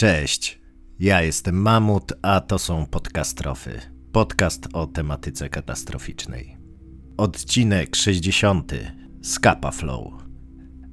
Cześć, ja jestem Mamut, a to są podcastrofy. Podcast o tematyce katastroficznej. Odcinek 60. Skapa Flow.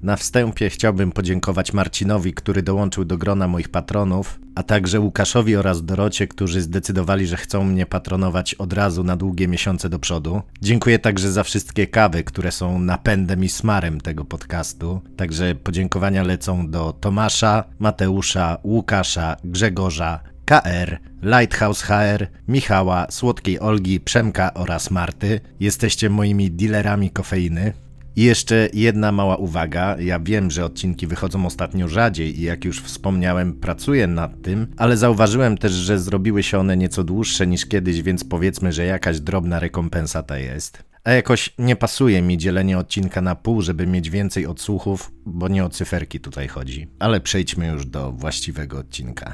Na wstępie chciałbym podziękować Marcinowi, który dołączył do grona moich patronów, a także Łukaszowi oraz Dorocie, którzy zdecydowali, że chcą mnie patronować od razu na długie miesiące do przodu. Dziękuję także za wszystkie kawy, które są napędem i smarem tego podcastu. Także podziękowania lecą do Tomasza, Mateusza, Łukasza, Grzegorza, KR, Lighthouse HR, Michała, Słodkiej Olgi, Przemka oraz Marty. Jesteście moimi dealerami kofeiny. I jeszcze jedna mała uwaga. Ja wiem, że odcinki wychodzą ostatnio rzadziej i jak już wspomniałem, pracuję nad tym, ale zauważyłem też, że zrobiły się one nieco dłuższe niż kiedyś, więc powiedzmy, że jakaś drobna rekompensata jest. A jakoś nie pasuje mi dzielenie odcinka na pół, żeby mieć więcej odsłuchów, bo nie o cyferki tutaj chodzi. Ale przejdźmy już do właściwego odcinka.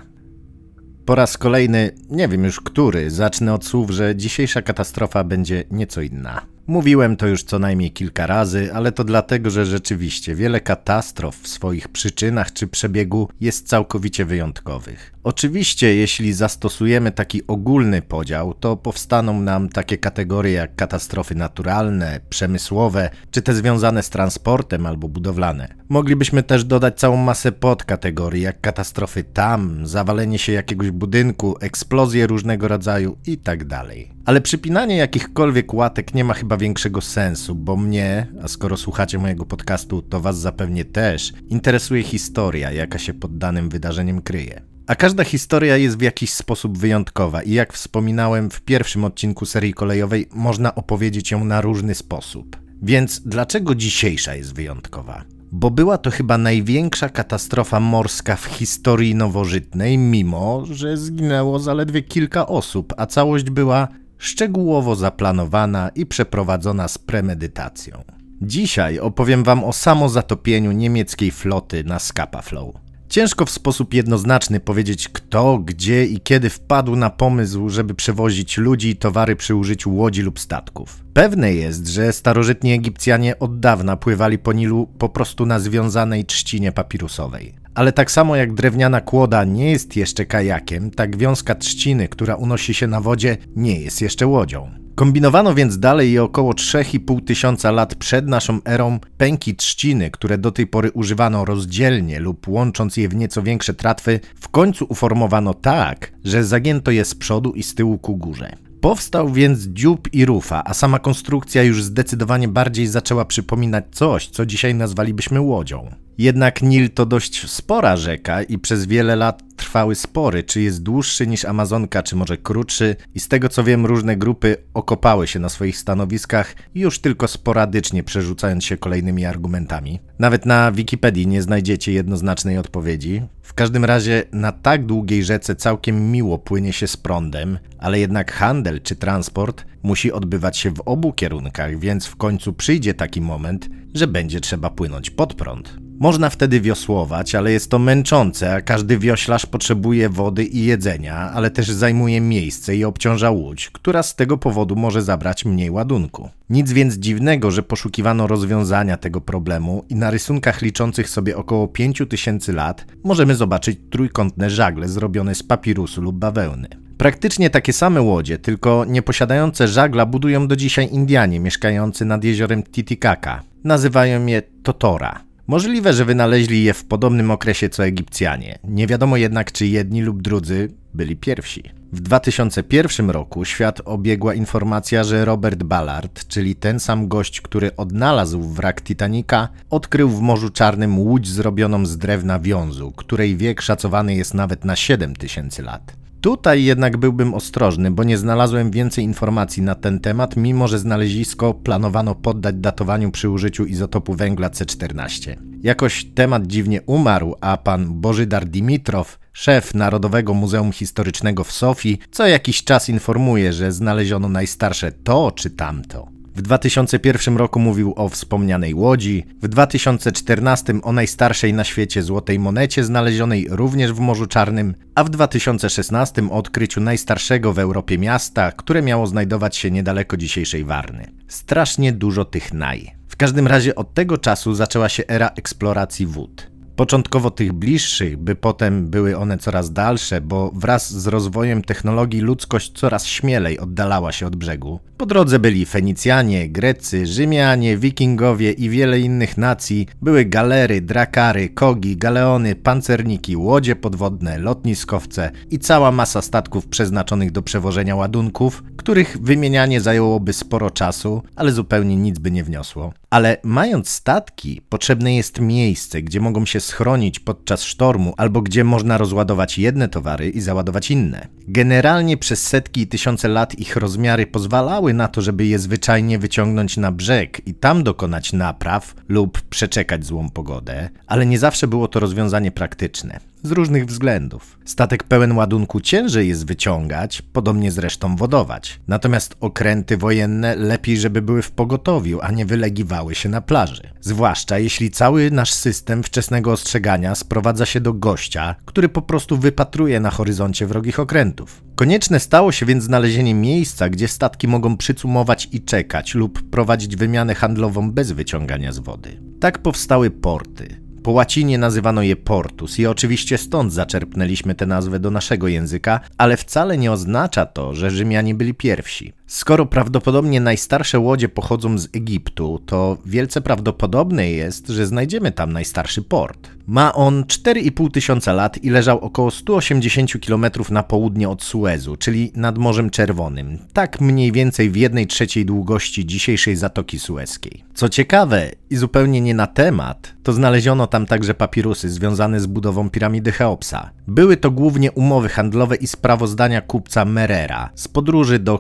Po raz kolejny, nie wiem już który, zacznę od słów, że dzisiejsza katastrofa będzie nieco inna. Mówiłem to już co najmniej kilka razy, ale to dlatego, że rzeczywiście wiele katastrof w swoich przyczynach czy przebiegu jest całkowicie wyjątkowych. Oczywiście, jeśli zastosujemy taki ogólny podział, to powstaną nam takie kategorie jak katastrofy naturalne, przemysłowe, czy te związane z transportem albo budowlane. Moglibyśmy też dodać całą masę podkategorii, jak katastrofy tam, zawalenie się jakiegoś budynku, eksplozje różnego rodzaju itd. Ale przypinanie jakichkolwiek łatek nie ma chyba większego sensu, bo mnie, a skoro słuchacie mojego podcastu, to was zapewnie też, interesuje historia, jaka się pod danym wydarzeniem kryje. A każda historia jest w jakiś sposób wyjątkowa i jak wspominałem w pierwszym odcinku serii kolejowej, można opowiedzieć ją na różny sposób. Więc dlaczego dzisiejsza jest wyjątkowa? Bo była to chyba największa katastrofa morska w historii nowożytnej, mimo że zginęło zaledwie kilka osób, a całość była szczegółowo zaplanowana i przeprowadzona z premedytacją. Dzisiaj opowiem Wam o samozatopieniu niemieckiej floty na Scapa Flow. Ciężko w sposób jednoznaczny powiedzieć, kto, gdzie i kiedy wpadł na pomysł, żeby przewozić ludzi i towary przy użyciu łodzi lub statków. Pewne jest, że starożytni Egipcjanie od dawna pływali po Nilu po prostu na związanej trzcinie papirusowej. Ale tak samo jak drewniana kłoda nie jest jeszcze kajakiem, tak wiązka trzciny, która unosi się na wodzie, nie jest jeszcze łodzią. Kombinowano więc dalej i około 3,5 tysiąca lat przed naszą erą pęki trzciny, które do tej pory używano rozdzielnie lub łącząc je w nieco większe tratwy, w końcu uformowano tak, że zagięto je z przodu i z tyłu ku górze. Powstał więc dziób i rufa, a sama konstrukcja już zdecydowanie bardziej zaczęła przypominać coś, co dzisiaj nazwalibyśmy łodzią. Jednak Nil to dość spora rzeka i przez wiele lat trwały spory, czy jest dłuższy niż Amazonka, czy może krótszy i z tego co wiem różne grupy okopały się na swoich stanowiskach już tylko sporadycznie przerzucając się kolejnymi argumentami. Nawet na Wikipedii nie znajdziecie jednoznacznej odpowiedzi. W każdym razie na tak długiej rzece całkiem miło płynie się z prądem, ale jednak handel czy transport musi odbywać się w obu kierunkach, więc w końcu przyjdzie taki moment, że będzie trzeba płynąć pod prąd. Można wtedy wiosłować, ale jest to męczące, a każdy wioślarz potrzebuje wody i jedzenia, ale też zajmuje miejsce i obciąża łódź, która z tego powodu może zabrać mniej ładunku. Nic więc dziwnego, że poszukiwano rozwiązania tego problemu i na rysunkach liczących sobie około 5000 lat możemy zobaczyć trójkątne żagle zrobione z papirusu lub bawełny. Praktycznie takie same łodzie, tylko nieposiadające żagla budują do dzisiaj Indianie mieszkający nad jeziorem Titicaca. Nazywają je Totora. Możliwe, że wynaleźli je w podobnym okresie co Egipcjanie. Nie wiadomo jednak, czy jedni lub drudzy byli pierwsi. W 2001 roku świat obiegła informacja, że Robert Ballard, czyli ten sam gość, który odnalazł wrak Titanica, odkrył w Morzu Czarnym łódź zrobioną z drewna wiązu, której wiek szacowany jest nawet na 7000 lat. Tutaj jednak byłbym ostrożny, bo nie znalazłem więcej informacji na ten temat, mimo że znalezisko planowano poddać datowaniu przy użyciu izotopu węgla C14. Jakoś temat dziwnie umarł, a pan Bożydar Dimitrow, szef Narodowego Muzeum Historycznego w Sofii, co jakiś czas informuje, że znaleziono najstarsze to czy tamto. W 2001 roku mówił o wspomnianej łodzi, w 2014 o najstarszej na świecie złotej monecie znalezionej również w Morzu Czarnym, a w 2016 o odkryciu najstarszego w Europie miasta, które miało znajdować się niedaleko dzisiejszej Warny. Strasznie dużo tych naj. W każdym razie od tego czasu zaczęła się era eksploracji wód. Początkowo tych bliższych, by potem były one coraz dalsze, bo wraz z rozwojem technologii ludzkość coraz śmielej oddalała się od brzegu. Po drodze byli Fenicjanie, Grecy, Rzymianie, Wikingowie i wiele innych nacji. Były galery, drakary, kogi, galeony, pancerniki, łodzie podwodne, lotniskowce i cała masa statków przeznaczonych do przewożenia ładunków, których wymienianie zajęłoby sporo czasu, ale zupełnie nic by nie wniosło. Ale mając statki, potrzebne jest miejsce, gdzie mogą się schronić podczas sztormu, albo gdzie można rozładować jedne towary i załadować inne. Generalnie przez setki i tysiące lat ich rozmiary pozwalały na to, żeby je zwyczajnie wyciągnąć na brzeg i tam dokonać napraw lub przeczekać złą pogodę, ale nie zawsze było to rozwiązanie praktyczne z różnych względów. Statek pełen ładunku ciężej jest wyciągać, podobnie zresztą wodować. Natomiast okręty wojenne lepiej, żeby były w pogotowiu, a nie wylegiwały się na plaży. Zwłaszcza jeśli cały nasz system wczesnego ostrzegania sprowadza się do gościa, który po prostu wypatruje na horyzoncie wrogich okrętów. Konieczne stało się więc znalezienie miejsca, gdzie statki mogą przycumować i czekać lub prowadzić wymianę handlową bez wyciągania z wody. Tak powstały porty. Po łacinie nazywano je portus i oczywiście stąd zaczerpnęliśmy tę nazwę do naszego języka, ale wcale nie oznacza to, że Rzymianie byli pierwsi. Skoro prawdopodobnie najstarsze łodzie pochodzą z Egiptu, to wielce prawdopodobne jest, że znajdziemy tam najstarszy port. Ma on 4,5 tysiąca lat i leżał około 180 km na południe od Suezu, czyli nad Morzem Czerwonym, tak mniej więcej w jednej trzeciej długości dzisiejszej Zatoki Sueskiej. Co ciekawe i zupełnie nie na temat, to znaleziono tam także papirusy związane z budową piramidy Cheopsa. Były to głównie umowy handlowe i sprawozdania kupca Merera z podróży do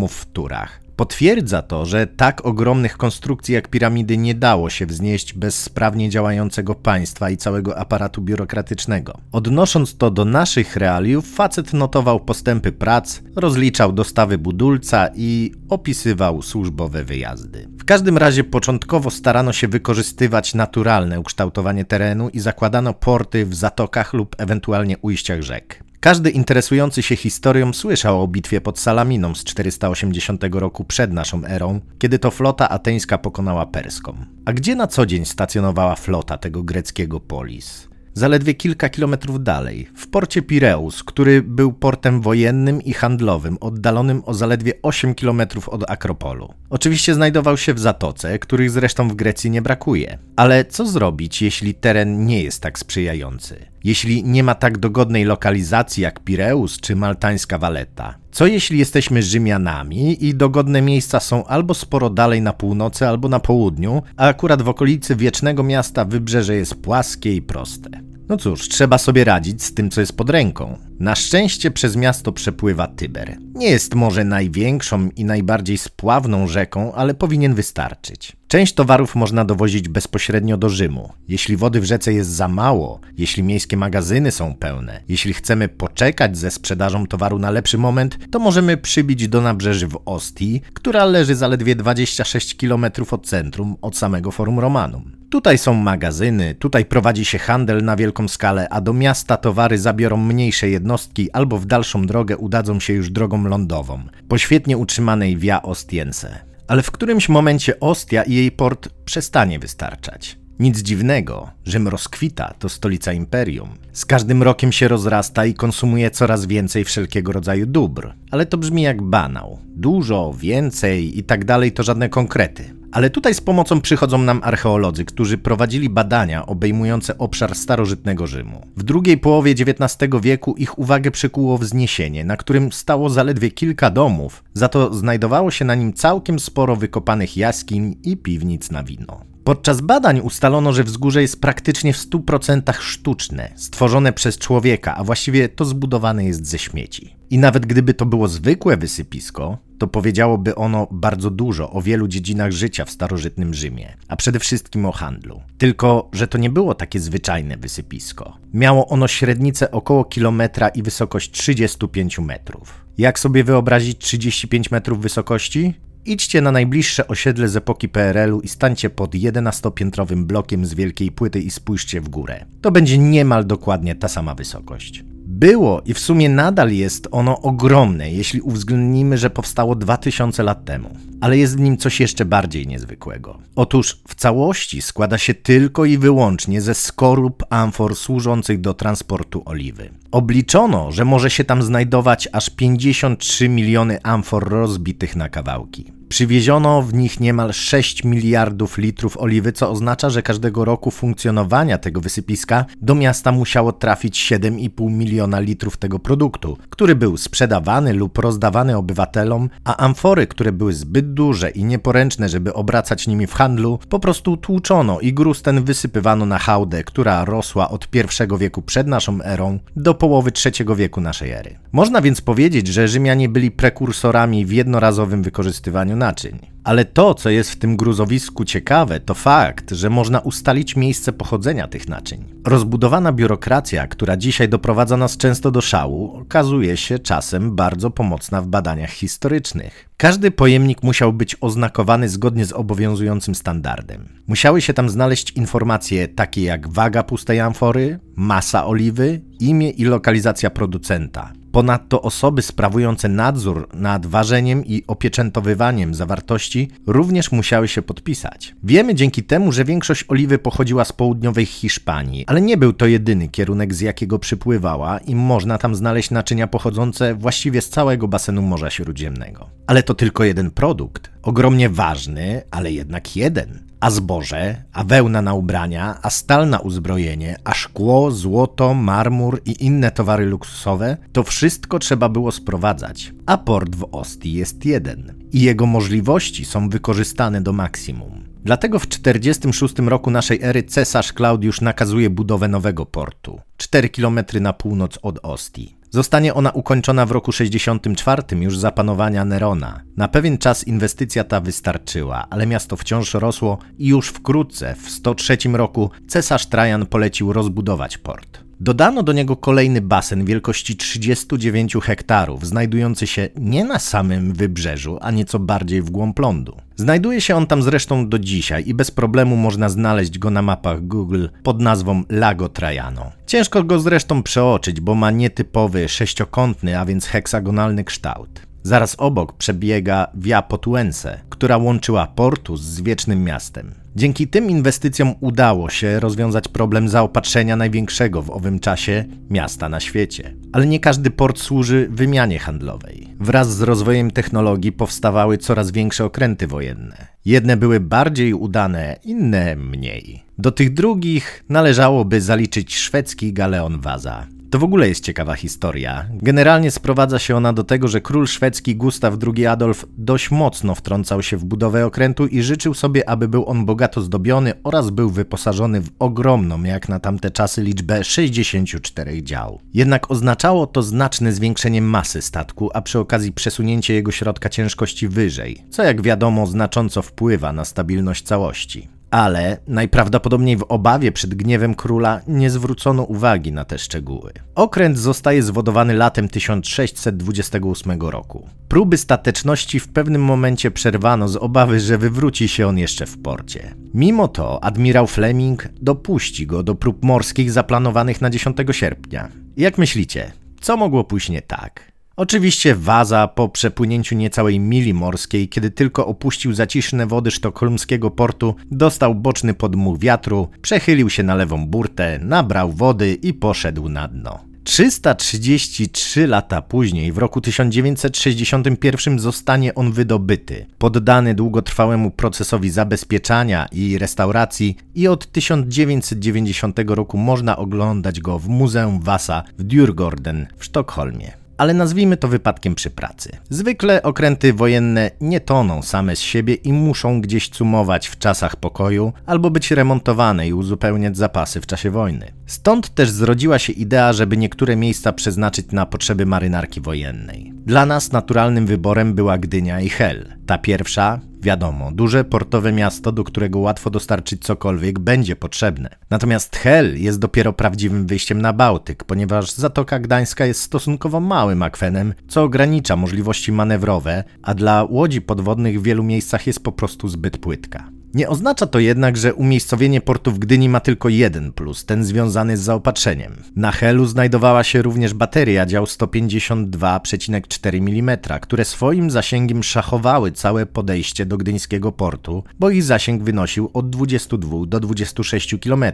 kamieniołomów w Turach. Potwierdza to, że tak ogromnych konstrukcji jak piramidy nie dało się wznieść bez sprawnie działającego państwa i całego aparatu biurokratycznego. Odnosząc to do naszych realiów, facet notował postępy prac, rozliczał dostawy budulca i opisywał służbowe wyjazdy. W każdym razie początkowo starano się wykorzystywać naturalne ukształtowanie terenu i zakładano porty w zatokach lub ewentualnie ujściach rzek. Każdy interesujący się historią słyszał o bitwie pod Salaminą z 480 roku przed naszą erą, kiedy to flota ateńska pokonała perską. A gdzie na co dzień stacjonowała flota tego greckiego polis? zaledwie kilka kilometrów dalej, w porcie Pireus, który był portem wojennym i handlowym, oddalonym o zaledwie 8 kilometrów od Akropolu. Oczywiście znajdował się w zatoce, których zresztą w Grecji nie brakuje. Ale co zrobić, jeśli teren nie jest tak sprzyjający? Jeśli nie ma tak dogodnej lokalizacji jak Pireus czy maltańska Valetta? Co jeśli jesteśmy Rzymianami i dogodne miejsca są albo sporo dalej na północy, albo na południu, a akurat w okolicy wiecznego miasta wybrzeże jest płaskie i proste? No cóż, trzeba sobie radzić z tym, co jest pod ręką. Na szczęście przez miasto przepływa Tyber. Nie jest może największą i najbardziej spławną rzeką, ale powinien wystarczyć. Część towarów można dowozić bezpośrednio do Rzymu. Jeśli wody w rzece jest za mało, jeśli miejskie magazyny są pełne, jeśli chcemy poczekać ze sprzedażą towaru na lepszy moment, to możemy przybić do nabrzeży w Ostii, która leży zaledwie 26 km od centrum, od samego Forum Romanum. Tutaj są magazyny, tutaj prowadzi się handel na wielką skalę, a do miasta towary zabiorą mniejsze jednostki albo w dalszą drogę udadzą się już drogą lądową, po świetnie utrzymanej Via Ostiense. Ale w którymś momencie Ostia i jej port przestanie wystarczać. Nic dziwnego, Rzym rozkwita, to stolica imperium. Z każdym rokiem się rozrasta i konsumuje coraz więcej wszelkiego rodzaju dóbr. Ale to brzmi jak banał. Dużo, więcej i tak dalej to żadne konkrety. Ale tutaj z pomocą przychodzą nam archeolodzy, którzy prowadzili badania obejmujące obszar starożytnego Rzymu. W drugiej połowie XIX wieku ich uwagę przykuło wzniesienie, na którym stało zaledwie kilka domów, za to znajdowało się na nim całkiem sporo wykopanych jaskiń i piwnic na wino. Podczas badań ustalono, że wzgórze jest praktycznie w 100% sztuczne, stworzone przez człowieka, a właściwie to zbudowane jest ze śmieci. I nawet gdyby to było zwykłe wysypisko, to powiedziałoby ono bardzo dużo o wielu dziedzinach życia w starożytnym Rzymie, a przede wszystkim o handlu. Tylko, że to nie było takie zwyczajne wysypisko. Miało ono średnicę około kilometra i wysokość 35 metrów. Jak sobie wyobrazić 35 metrów wysokości? Idźcie na najbliższe osiedle z epoki PRL-u i stańcie pod 11-piętrowym blokiem z wielkiej płyty i spójrzcie w górę. To będzie niemal dokładnie ta sama wysokość. Było i w sumie nadal jest ono ogromne, jeśli uwzględnimy, że powstało 2000 lat temu. Ale jest w nim coś jeszcze bardziej niezwykłego. Otóż w całości składa się tylko i wyłącznie ze skorup amfor służących do transportu oliwy. Obliczono, że może się tam znajdować aż 53 miliony amfor rozbitych na kawałki. Przywieziono w nich niemal 6 miliardów litrów oliwy, co oznacza, że każdego roku funkcjonowania tego wysypiska do miasta musiało trafić 7,5 miliona litrów tego produktu, który był sprzedawany lub rozdawany obywatelom, a amfory, które były zbyt duże i nieporęczne, żeby obracać nimi w handlu, po prostu tłuczono i gruz ten wysypywano na hałdę, która rosła od I wieku przed naszą erą do połowy III wieku naszej ery. Można więc powiedzieć, że Rzymianie byli prekursorami w jednorazowym wykorzystywaniu naczyń. Ale to, co jest w tym gruzowisku ciekawe, to fakt, że można ustalić miejsce pochodzenia tych naczyń. Rozbudowana biurokracja, która dzisiaj doprowadza nas często do szału, okazuje się czasem bardzo pomocna w badaniach historycznych. Każdy pojemnik musiał być oznakowany zgodnie z obowiązującym standardem. Musiały się tam znaleźć informacje takie jak waga pustej amfory, masa oliwy, imię i lokalizacja producenta. Ponadto osoby sprawujące nadzór nad ważeniem i opieczętowywaniem zawartości również musiały się podpisać. Wiemy dzięki temu, że większość oliwy pochodziła z południowej Hiszpanii, ale nie był to jedyny kierunek, z jakiego przypływała i można tam znaleźć naczynia pochodzące właściwie z całego basenu Morza Śródziemnego. Ale to tylko jeden produkt, ogromnie ważny, ale jednak jeden a zboże, a wełna na ubrania, a stal na uzbrojenie, a szkło, złoto, marmur i inne towary luksusowe, to wszystko trzeba było sprowadzać. A port w Ostii jest jeden i jego możliwości są wykorzystane do maksimum. Dlatego w 46 roku naszej ery cesarz Klaudiusz nakazuje budowę nowego portu, 4 km na północ od Ostii. Zostanie ona ukończona w roku 64 już za panowania Nerona. Na pewien czas inwestycja ta wystarczyła, ale miasto wciąż rosło i już wkrótce, w 103 roku, cesarz Trajan polecił rozbudować port. Dodano do niego kolejny basen wielkości 39 hektarów, znajdujący się nie na samym wybrzeżu, a nieco bardziej w głąb lądu. Znajduje się on tam zresztą do dzisiaj i bez problemu można znaleźć go na mapach Google pod nazwą Lago Trajano. Ciężko go zresztą przeoczyć, bo ma nietypowy sześciokątny, a więc heksagonalny kształt. Zaraz obok przebiega Via Potuense, która łączyła Portus z wiecznym miastem. Dzięki tym inwestycjom udało się rozwiązać problem zaopatrzenia największego w owym czasie miasta na świecie. Ale nie każdy port służy wymianie handlowej. Wraz z rozwojem technologii powstawały coraz większe okręty wojenne. Jedne były bardziej udane, inne mniej. Do tych drugich należałoby zaliczyć szwedzki galeon Waza. To w ogóle jest ciekawa historia. Generalnie sprowadza się ona do tego, że król szwedzki Gustaw II Adolf dość mocno wtrącał się w budowę okrętu i życzył sobie, aby był on bogato zdobiony oraz był wyposażony w ogromną, jak na tamte czasy, liczbę 64 dział. Jednak oznaczało to znaczne zwiększenie masy statku, a przy okazji przesunięcie jego środka ciężkości wyżej, co jak wiadomo znacząco wpływa na stabilność całości ale najprawdopodobniej w obawie przed gniewem króla nie zwrócono uwagi na te szczegóły. Okręt zostaje zwodowany latem 1628 roku. Próby stateczności w pewnym momencie przerwano z obawy, że wywróci się on jeszcze w porcie. Mimo to admirał Fleming dopuści go do prób morskich zaplanowanych na 10 sierpnia. Jak myślicie, co mogło pójść nie tak? Oczywiście Waza po przepłynięciu niecałej mili morskiej, kiedy tylko opuścił zaciszne wody sztokholmskiego portu, dostał boczny podmuch wiatru, przechylił się na lewą burtę, nabrał wody i poszedł na dno. 333 lata później, w roku 1961, zostanie on wydobyty, poddany długotrwałemu procesowi zabezpieczania i restauracji i od 1990 roku można oglądać go w Muzeum Wasa w Djurgården w Sztokholmie ale nazwijmy to wypadkiem przy pracy. Zwykle okręty wojenne nie toną same z siebie i muszą gdzieś cumować w czasach pokoju albo być remontowane i uzupełniać zapasy w czasie wojny. Stąd też zrodziła się idea, żeby niektóre miejsca przeznaczyć na potrzeby marynarki wojennej. Dla nas naturalnym wyborem była Gdynia i Hel. Ta pierwsza, Wiadomo, duże portowe miasto, do którego łatwo dostarczyć cokolwiek, będzie potrzebne. Natomiast Hel jest dopiero prawdziwym wyjściem na Bałtyk, ponieważ Zatoka Gdańska jest stosunkowo małym akwenem, co ogranicza możliwości manewrowe, a dla łodzi podwodnych w wielu miejscach jest po prostu zbyt płytka. Nie oznacza to jednak, że umiejscowienie portu w Gdyni ma tylko jeden plus, ten związany z zaopatrzeniem. Na Helu znajdowała się również bateria dział 152,4 mm, które swoim zasięgiem szachowały całe podejście do gdyńskiego portu, bo ich zasięg wynosił od 22 do 26 km.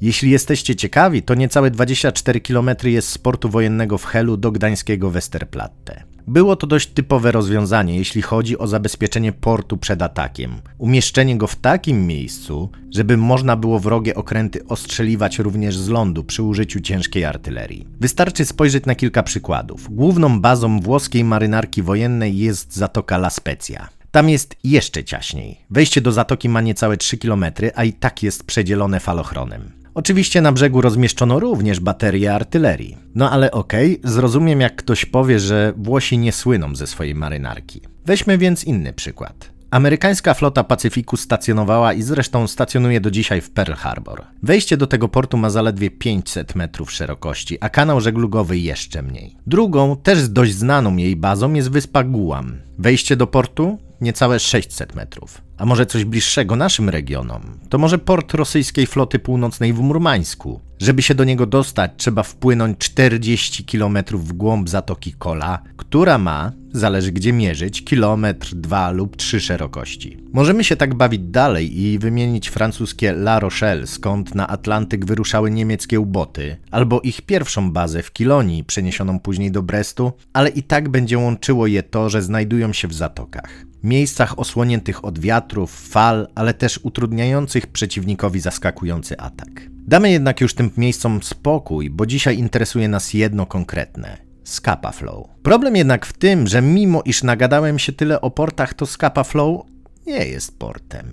Jeśli jesteście ciekawi, to niecałe 24 km jest z portu wojennego w Helu do gdańskiego Westerplatte. Było to dość typowe rozwiązanie, jeśli chodzi o zabezpieczenie portu przed atakiem. Umieszczenie go w takim miejscu, żeby można było wrogie okręty ostrzeliwać również z lądu przy użyciu ciężkiej artylerii. Wystarczy spojrzeć na kilka przykładów. Główną bazą włoskiej marynarki wojennej jest Zatoka La Spezia. Tam jest jeszcze ciaśniej. Wejście do zatoki ma niecałe 3 km, a i tak jest przedzielone falochronem. Oczywiście na brzegu rozmieszczono również baterie artylerii. No ale okej, okay, zrozumiem jak ktoś powie, że Włosi nie słyną ze swojej marynarki. Weźmy więc inny przykład. Amerykańska flota Pacyfiku stacjonowała i zresztą stacjonuje do dzisiaj w Pearl Harbor. Wejście do tego portu ma zaledwie 500 metrów szerokości, a kanał żeglugowy jeszcze mniej. Drugą, też dość znaną jej bazą jest wyspa Guam. Wejście do portu niecałe 600 metrów. A może coś bliższego naszym regionom? To może port rosyjskiej floty północnej w Murmańsku. Żeby się do niego dostać, trzeba wpłynąć 40 km w głąb Zatoki Kola, która ma, zależy gdzie mierzyć, kilometr, dwa lub trzy szerokości. Możemy się tak bawić dalej i wymienić francuskie La Rochelle, skąd na Atlantyk wyruszały niemieckie uboty, albo ich pierwszą bazę w Kilonii, przeniesioną później do Brestu, ale i tak będzie łączyło je to, że znajdują się w zatokach miejscach osłoniętych od wiatrów, fal, ale też utrudniających przeciwnikowi zaskakujący atak. Damy jednak już tym miejscom spokój, bo dzisiaj interesuje nas jedno konkretne. Scapa Flow. Problem jednak w tym, że mimo iż nagadałem się tyle o portach, to Scapa Flow nie jest portem.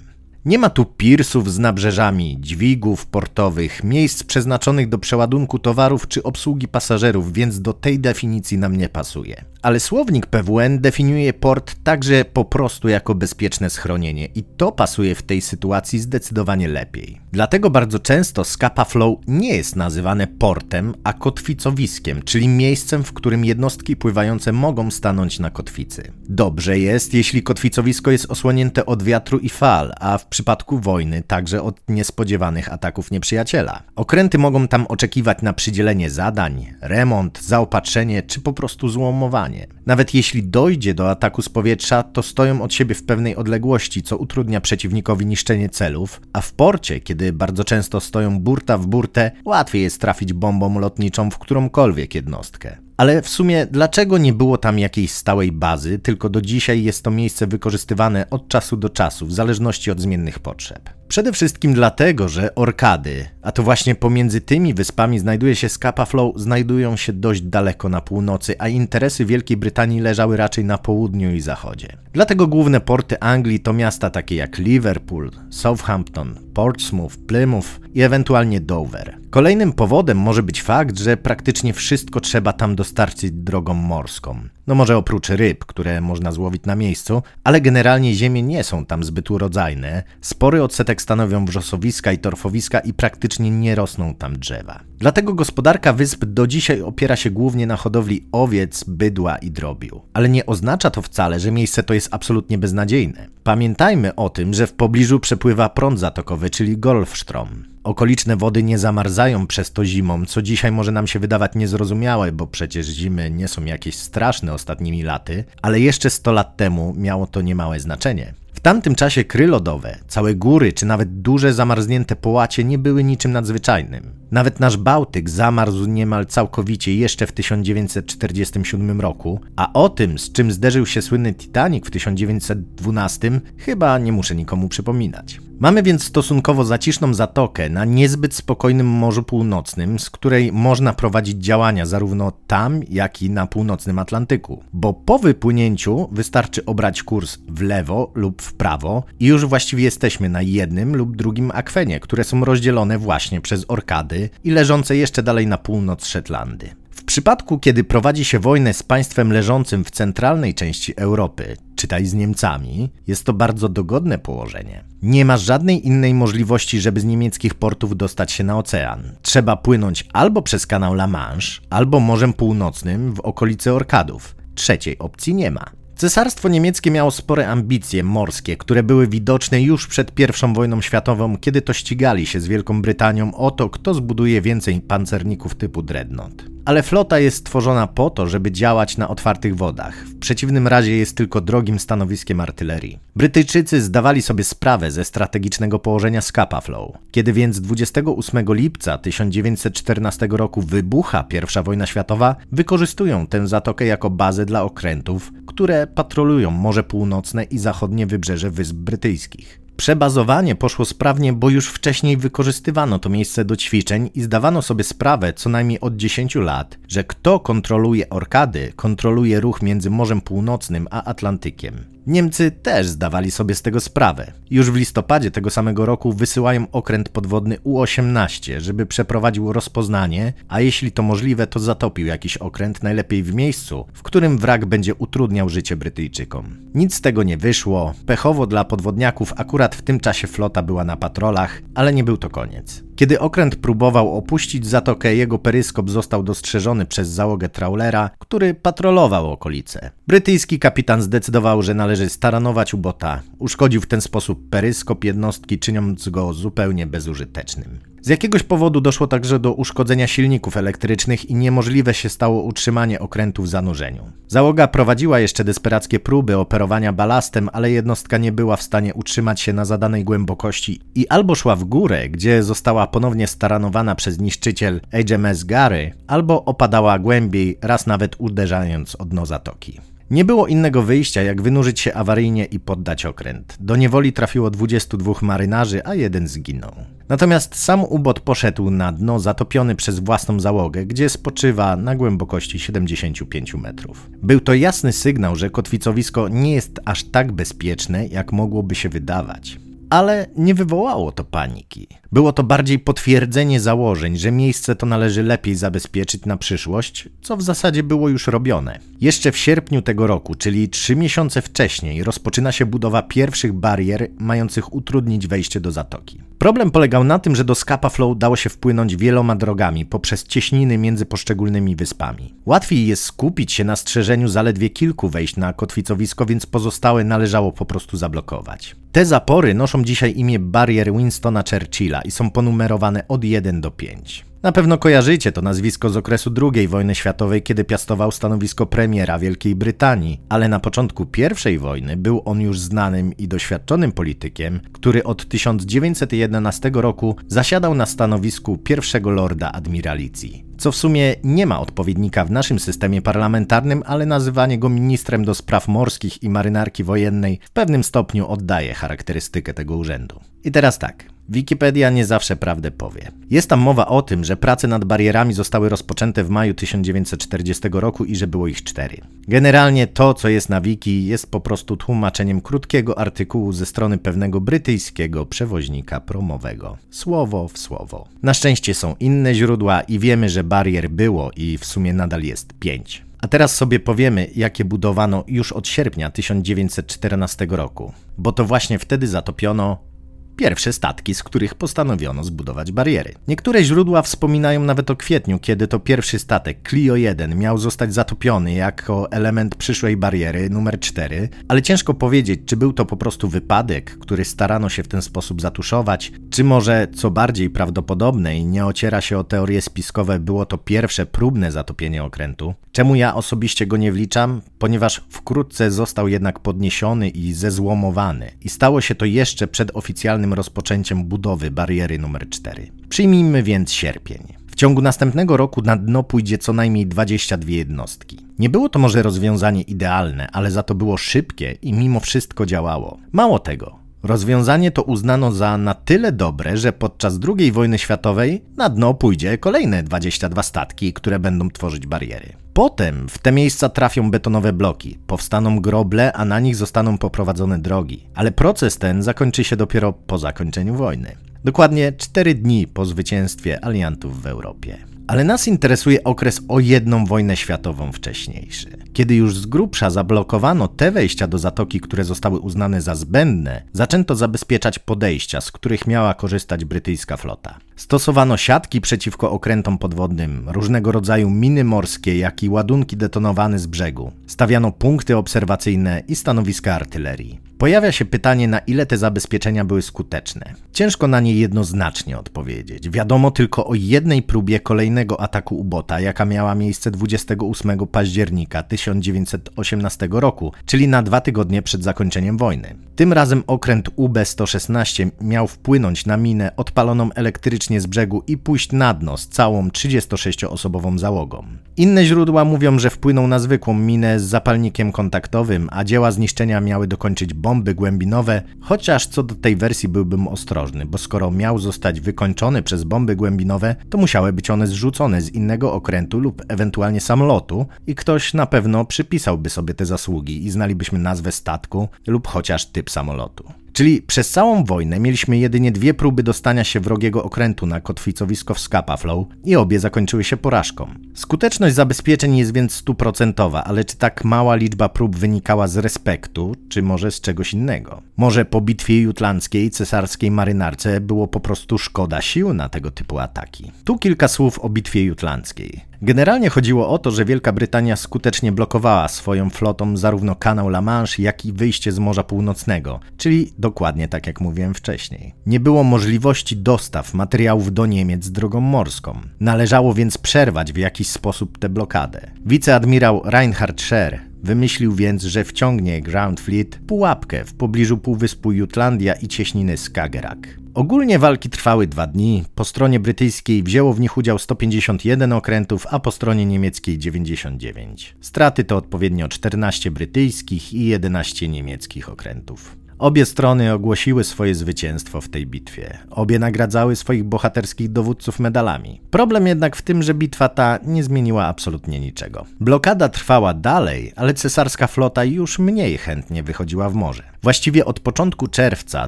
Nie ma tu pirsów z nabrzeżami, dźwigów portowych, miejsc przeznaczonych do przeładunku towarów czy obsługi pasażerów, więc do tej definicji nam nie pasuje. Ale słownik PWN definiuje port także po prostu jako bezpieczne schronienie i to pasuje w tej sytuacji zdecydowanie lepiej. Dlatego bardzo często Scapa Flow nie jest nazywane portem, a kotwicowiskiem, czyli miejscem, w którym jednostki pływające mogą stanąć na kotwicy. Dobrze jest, jeśli kotwicowisko jest osłonięte od wiatru i fal, a w przypadku wojny także od niespodziewanych ataków nieprzyjaciela. Okręty mogą tam oczekiwać na przydzielenie zadań, remont, zaopatrzenie czy po prostu złomowanie. Nawet jeśli dojdzie do ataku z powietrza, to stoją od siebie w pewnej odległości, co utrudnia przeciwnikowi niszczenie celów, a w porcie, kiedy bardzo często stoją burta w burtę, łatwiej jest trafić bombą lotniczą w którąkolwiek jednostkę. Ale w sumie dlaczego nie było tam jakiejś stałej bazy, tylko do dzisiaj jest to miejsce wykorzystywane od czasu do czasu, w zależności od zmiennych potrzeb? Przede wszystkim dlatego, że Orkady, a to właśnie pomiędzy tymi wyspami znajduje się Scapa Flow, znajdują się dość daleko na północy, a interesy Wielkiej Brytanii leżały raczej na południu i zachodzie. Dlatego główne porty Anglii to miasta takie jak Liverpool, Southampton, Portsmouth, Plymouth i ewentualnie Dover. Kolejnym powodem może być fakt, że praktycznie wszystko trzeba tam dostarczyć drogą morską. No może oprócz ryb, które można złowić na miejscu, ale generalnie ziemie nie są tam zbyt urodzajne, spory odsetek stanowią wrzosowiska i torfowiska i praktycznie nie rosną tam drzewa. Dlatego gospodarka wysp do dzisiaj opiera się głównie na hodowli owiec, bydła i drobiu. Ale nie oznacza to wcale, że miejsce to jest absolutnie beznadziejne. Pamiętajmy o tym, że w pobliżu przepływa prąd zatokowy, czyli Golfstrom. Okoliczne wody nie zamarzają przez to zimą, co dzisiaj może nam się wydawać niezrozumiałe, bo przecież zimy nie są jakieś straszne ostatnimi laty, ale jeszcze 100 lat temu miało to niemałe znaczenie. W tamtym czasie kry lodowe, całe góry czy nawet duże zamarznięte połacie nie były niczym nadzwyczajnym. Nawet nasz Bałtyk zamarzł niemal całkowicie jeszcze w 1947 roku, a o tym, z czym zderzył się słynny Titanic w 1912, chyba nie muszę nikomu przypominać. Mamy więc stosunkowo zaciszną zatokę na niezbyt spokojnym Morzu Północnym, z której można prowadzić działania zarówno tam, jak i na północnym Atlantyku. Bo po wypłynięciu wystarczy obrać kurs w lewo lub w prawo i już właściwie jesteśmy na jednym lub drugim akwenie, które są rozdzielone właśnie przez orkady i leżące jeszcze dalej na północ Szetlandy. W przypadku, kiedy prowadzi się wojnę z państwem leżącym w centralnej części Europy, czytaj z Niemcami, jest to bardzo dogodne położenie. Nie ma żadnej innej możliwości, żeby z niemieckich portów dostać się na ocean. Trzeba płynąć albo przez kanał La Manche, albo Morzem Północnym w okolicy Orkadów. Trzeciej opcji nie ma. Cesarstwo niemieckie miało spore ambicje morskie, które były widoczne już przed I wojną światową, kiedy to ścigali się z Wielką Brytanią o to, kto zbuduje więcej pancerników typu Dreadnought. Ale flota jest stworzona po to, żeby działać na otwartych wodach. W przeciwnym razie jest tylko drogim stanowiskiem artylerii. Brytyjczycy zdawali sobie sprawę ze strategicznego położenia Scapa Flow. Kiedy więc 28 lipca 1914 roku wybucha I wojna światowa, wykorzystują tę zatokę jako bazę dla okrętów, które patrolują Morze Północne i zachodnie wybrzeże Wysp Brytyjskich. Przebazowanie poszło sprawnie, bo już wcześniej wykorzystywano to miejsce do ćwiczeń i zdawano sobie sprawę co najmniej od 10 lat, że kto kontroluje orkady, kontroluje ruch między Morzem Północnym a Atlantykiem. Niemcy też zdawali sobie z tego sprawę. Już w listopadzie tego samego roku wysyłają okręt podwodny U-18, żeby przeprowadził rozpoznanie, a jeśli to możliwe, to zatopił jakiś okręt, najlepiej w miejscu, w którym wrak będzie utrudniał życie Brytyjczykom. Nic z tego nie wyszło, pechowo dla podwodniaków akurat w tym czasie flota była na patrolach, ale nie był to koniec. Kiedy okręt próbował opuścić zatokę, jego peryskop został dostrzeżony przez załogę trawlera, który patrolował okolice. Brytyjski kapitan zdecydował, że należy staranować ubota. Uszkodził w ten sposób peryskop jednostki, czyniąc go zupełnie bezużytecznym. Z jakiegoś powodu doszło także do uszkodzenia silników elektrycznych i niemożliwe się stało utrzymanie okrętu w zanurzeniu. Załoga prowadziła jeszcze desperackie próby operowania balastem, ale jednostka nie była w stanie utrzymać się na zadanej głębokości i albo szła w górę, gdzie została ponownie staranowana przez niszczyciel HMS Gary, albo opadała głębiej, raz nawet uderzając o dno zatoki. Nie było innego wyjścia, jak wynurzyć się awaryjnie i poddać okręt. Do niewoli trafiło 22 marynarzy, a jeden zginął. Natomiast sam ubot poszedł na dno zatopiony przez własną załogę, gdzie spoczywa na głębokości 75 metrów. Był to jasny sygnał, że kotwicowisko nie jest aż tak bezpieczne, jak mogłoby się wydawać ale nie wywołało to paniki. Było to bardziej potwierdzenie założeń, że miejsce to należy lepiej zabezpieczyć na przyszłość, co w zasadzie było już robione. Jeszcze w sierpniu tego roku, czyli trzy miesiące wcześniej, rozpoczyna się budowa pierwszych barier mających utrudnić wejście do zatoki. Problem polegał na tym, że do Scapa Flow dało się wpłynąć wieloma drogami poprzez cieśniny między poszczególnymi wyspami. Łatwiej jest skupić się na strzeżeniu zaledwie kilku wejść na kotwicowisko, więc pozostałe należało po prostu zablokować. Te zapory noszą dzisiaj imię barier Winstona Churchilla i są ponumerowane od 1 do 5. Na pewno kojarzycie to nazwisko z okresu II wojny światowej, kiedy piastował stanowisko premiera Wielkiej Brytanii, ale na początku I wojny był on już znanym i doświadczonym politykiem, który od 1911 roku zasiadał na stanowisku pierwszego lorda admiralicji co w sumie nie ma odpowiednika w naszym systemie parlamentarnym, ale nazywanie go ministrem do spraw morskich i marynarki wojennej w pewnym stopniu oddaje charakterystykę tego urzędu. I teraz tak. Wikipedia nie zawsze prawdę powie. Jest tam mowa o tym, że prace nad barierami zostały rozpoczęte w maju 1940 roku i że było ich cztery. Generalnie to, co jest na wiki, jest po prostu tłumaczeniem krótkiego artykułu ze strony pewnego brytyjskiego przewoźnika promowego. Słowo w słowo. Na szczęście są inne źródła i wiemy, że barier było i w sumie nadal jest pięć. A teraz sobie powiemy, jakie budowano już od sierpnia 1914 roku, bo to właśnie wtedy zatopiono Pierwsze statki, z których postanowiono zbudować bariery. Niektóre źródła wspominają nawet o kwietniu, kiedy to pierwszy statek Clio 1 miał zostać zatopiony jako element przyszłej bariery numer 4, ale ciężko powiedzieć, czy był to po prostu wypadek, który starano się w ten sposób zatuszować, czy może, co bardziej prawdopodobne i nie ociera się o teorie spiskowe, było to pierwsze próbne zatopienie okrętu. Czemu ja osobiście go nie wliczam? Ponieważ wkrótce został jednak podniesiony i zezłomowany i stało się to jeszcze przed oficjalnym rozpoczęciem budowy bariery numer 4. Przyjmijmy więc sierpień. W ciągu następnego roku na dno pójdzie co najmniej 22 jednostki. Nie było to może rozwiązanie idealne, ale za to było szybkie i mimo wszystko działało. Mało tego, Rozwiązanie to uznano za na tyle dobre, że podczas II wojny światowej na dno pójdzie kolejne 22 statki, które będą tworzyć bariery. Potem w te miejsca trafią betonowe bloki, powstaną groble, a na nich zostaną poprowadzone drogi. Ale proces ten zakończy się dopiero po zakończeniu wojny. Dokładnie 4 dni po zwycięstwie aliantów w Europie. Ale nas interesuje okres o jedną wojnę światową wcześniejszy. Kiedy już z grubsza zablokowano te wejścia do zatoki, które zostały uznane za zbędne, zaczęto zabezpieczać podejścia, z których miała korzystać brytyjska flota. Stosowano siatki przeciwko okrętom podwodnym, różnego rodzaju miny morskie, jak i ładunki detonowane z brzegu. Stawiano punkty obserwacyjne i stanowiska artylerii. Pojawia się pytanie, na ile te zabezpieczenia były skuteczne. Ciężko na nie jednoznacznie odpowiedzieć. Wiadomo tylko o jednej próbie kolejnego ataku ubota, jaka miała miejsce 28 października 1918 roku, czyli na dwa tygodnie przed zakończeniem wojny. Tym razem okręt UB-116 miał wpłynąć na minę odpaloną elektrycznie z brzegu i pójść na dno z całą 36-osobową załogą. Inne źródła mówią, że wpłynął na zwykłą minę z zapalnikiem kontaktowym, a dzieła zniszczenia miały dokończyć bomby głębinowe, chociaż co do tej wersji byłbym ostrożny, bo skoro miał zostać wykończony przez bomby głębinowe, to musiały być one zrzucone z innego okrętu lub ewentualnie samolotu i ktoś na pewno przypisałby sobie te zasługi i znalibyśmy nazwę statku lub chociaż typ samolotu. Czyli przez całą wojnę mieliśmy jedynie dwie próby dostania się wrogiego okrętu na kotwicowisko w Scapa Flow i obie zakończyły się porażką. Skuteczność zabezpieczeń jest więc stuprocentowa, ale czy tak mała liczba prób wynikała z respektu, czy może z czegoś innego? Może po bitwie jutlandzkiej cesarskiej marynarce było po prostu szkoda sił na tego typu ataki? Tu kilka słów o bitwie jutlandzkiej. Generalnie chodziło o to, że Wielka Brytania skutecznie blokowała swoją flotą zarówno kanał La Manche, jak i wyjście z Morza Północnego, czyli dokładnie tak jak mówiłem wcześniej. Nie było możliwości dostaw materiałów do Niemiec drogą morską. Należało więc przerwać w jakiś sposób tę blokadę. Wiceadmirał Reinhard Scher Wymyślił więc, że wciągnie Ground Fleet pułapkę w pobliżu Półwyspu Jutlandia i cieśniny Skagerrak. Ogólnie walki trwały dwa dni. Po stronie brytyjskiej wzięło w nich udział 151 okrętów, a po stronie niemieckiej 99. Straty to odpowiednio 14 brytyjskich i 11 niemieckich okrętów. Obie strony ogłosiły swoje zwycięstwo w tej bitwie. Obie nagradzały swoich bohaterskich dowódców medalami. Problem jednak w tym, że bitwa ta nie zmieniła absolutnie niczego. Blokada trwała dalej, ale cesarska flota już mniej chętnie wychodziła w morze. Właściwie od początku czerwca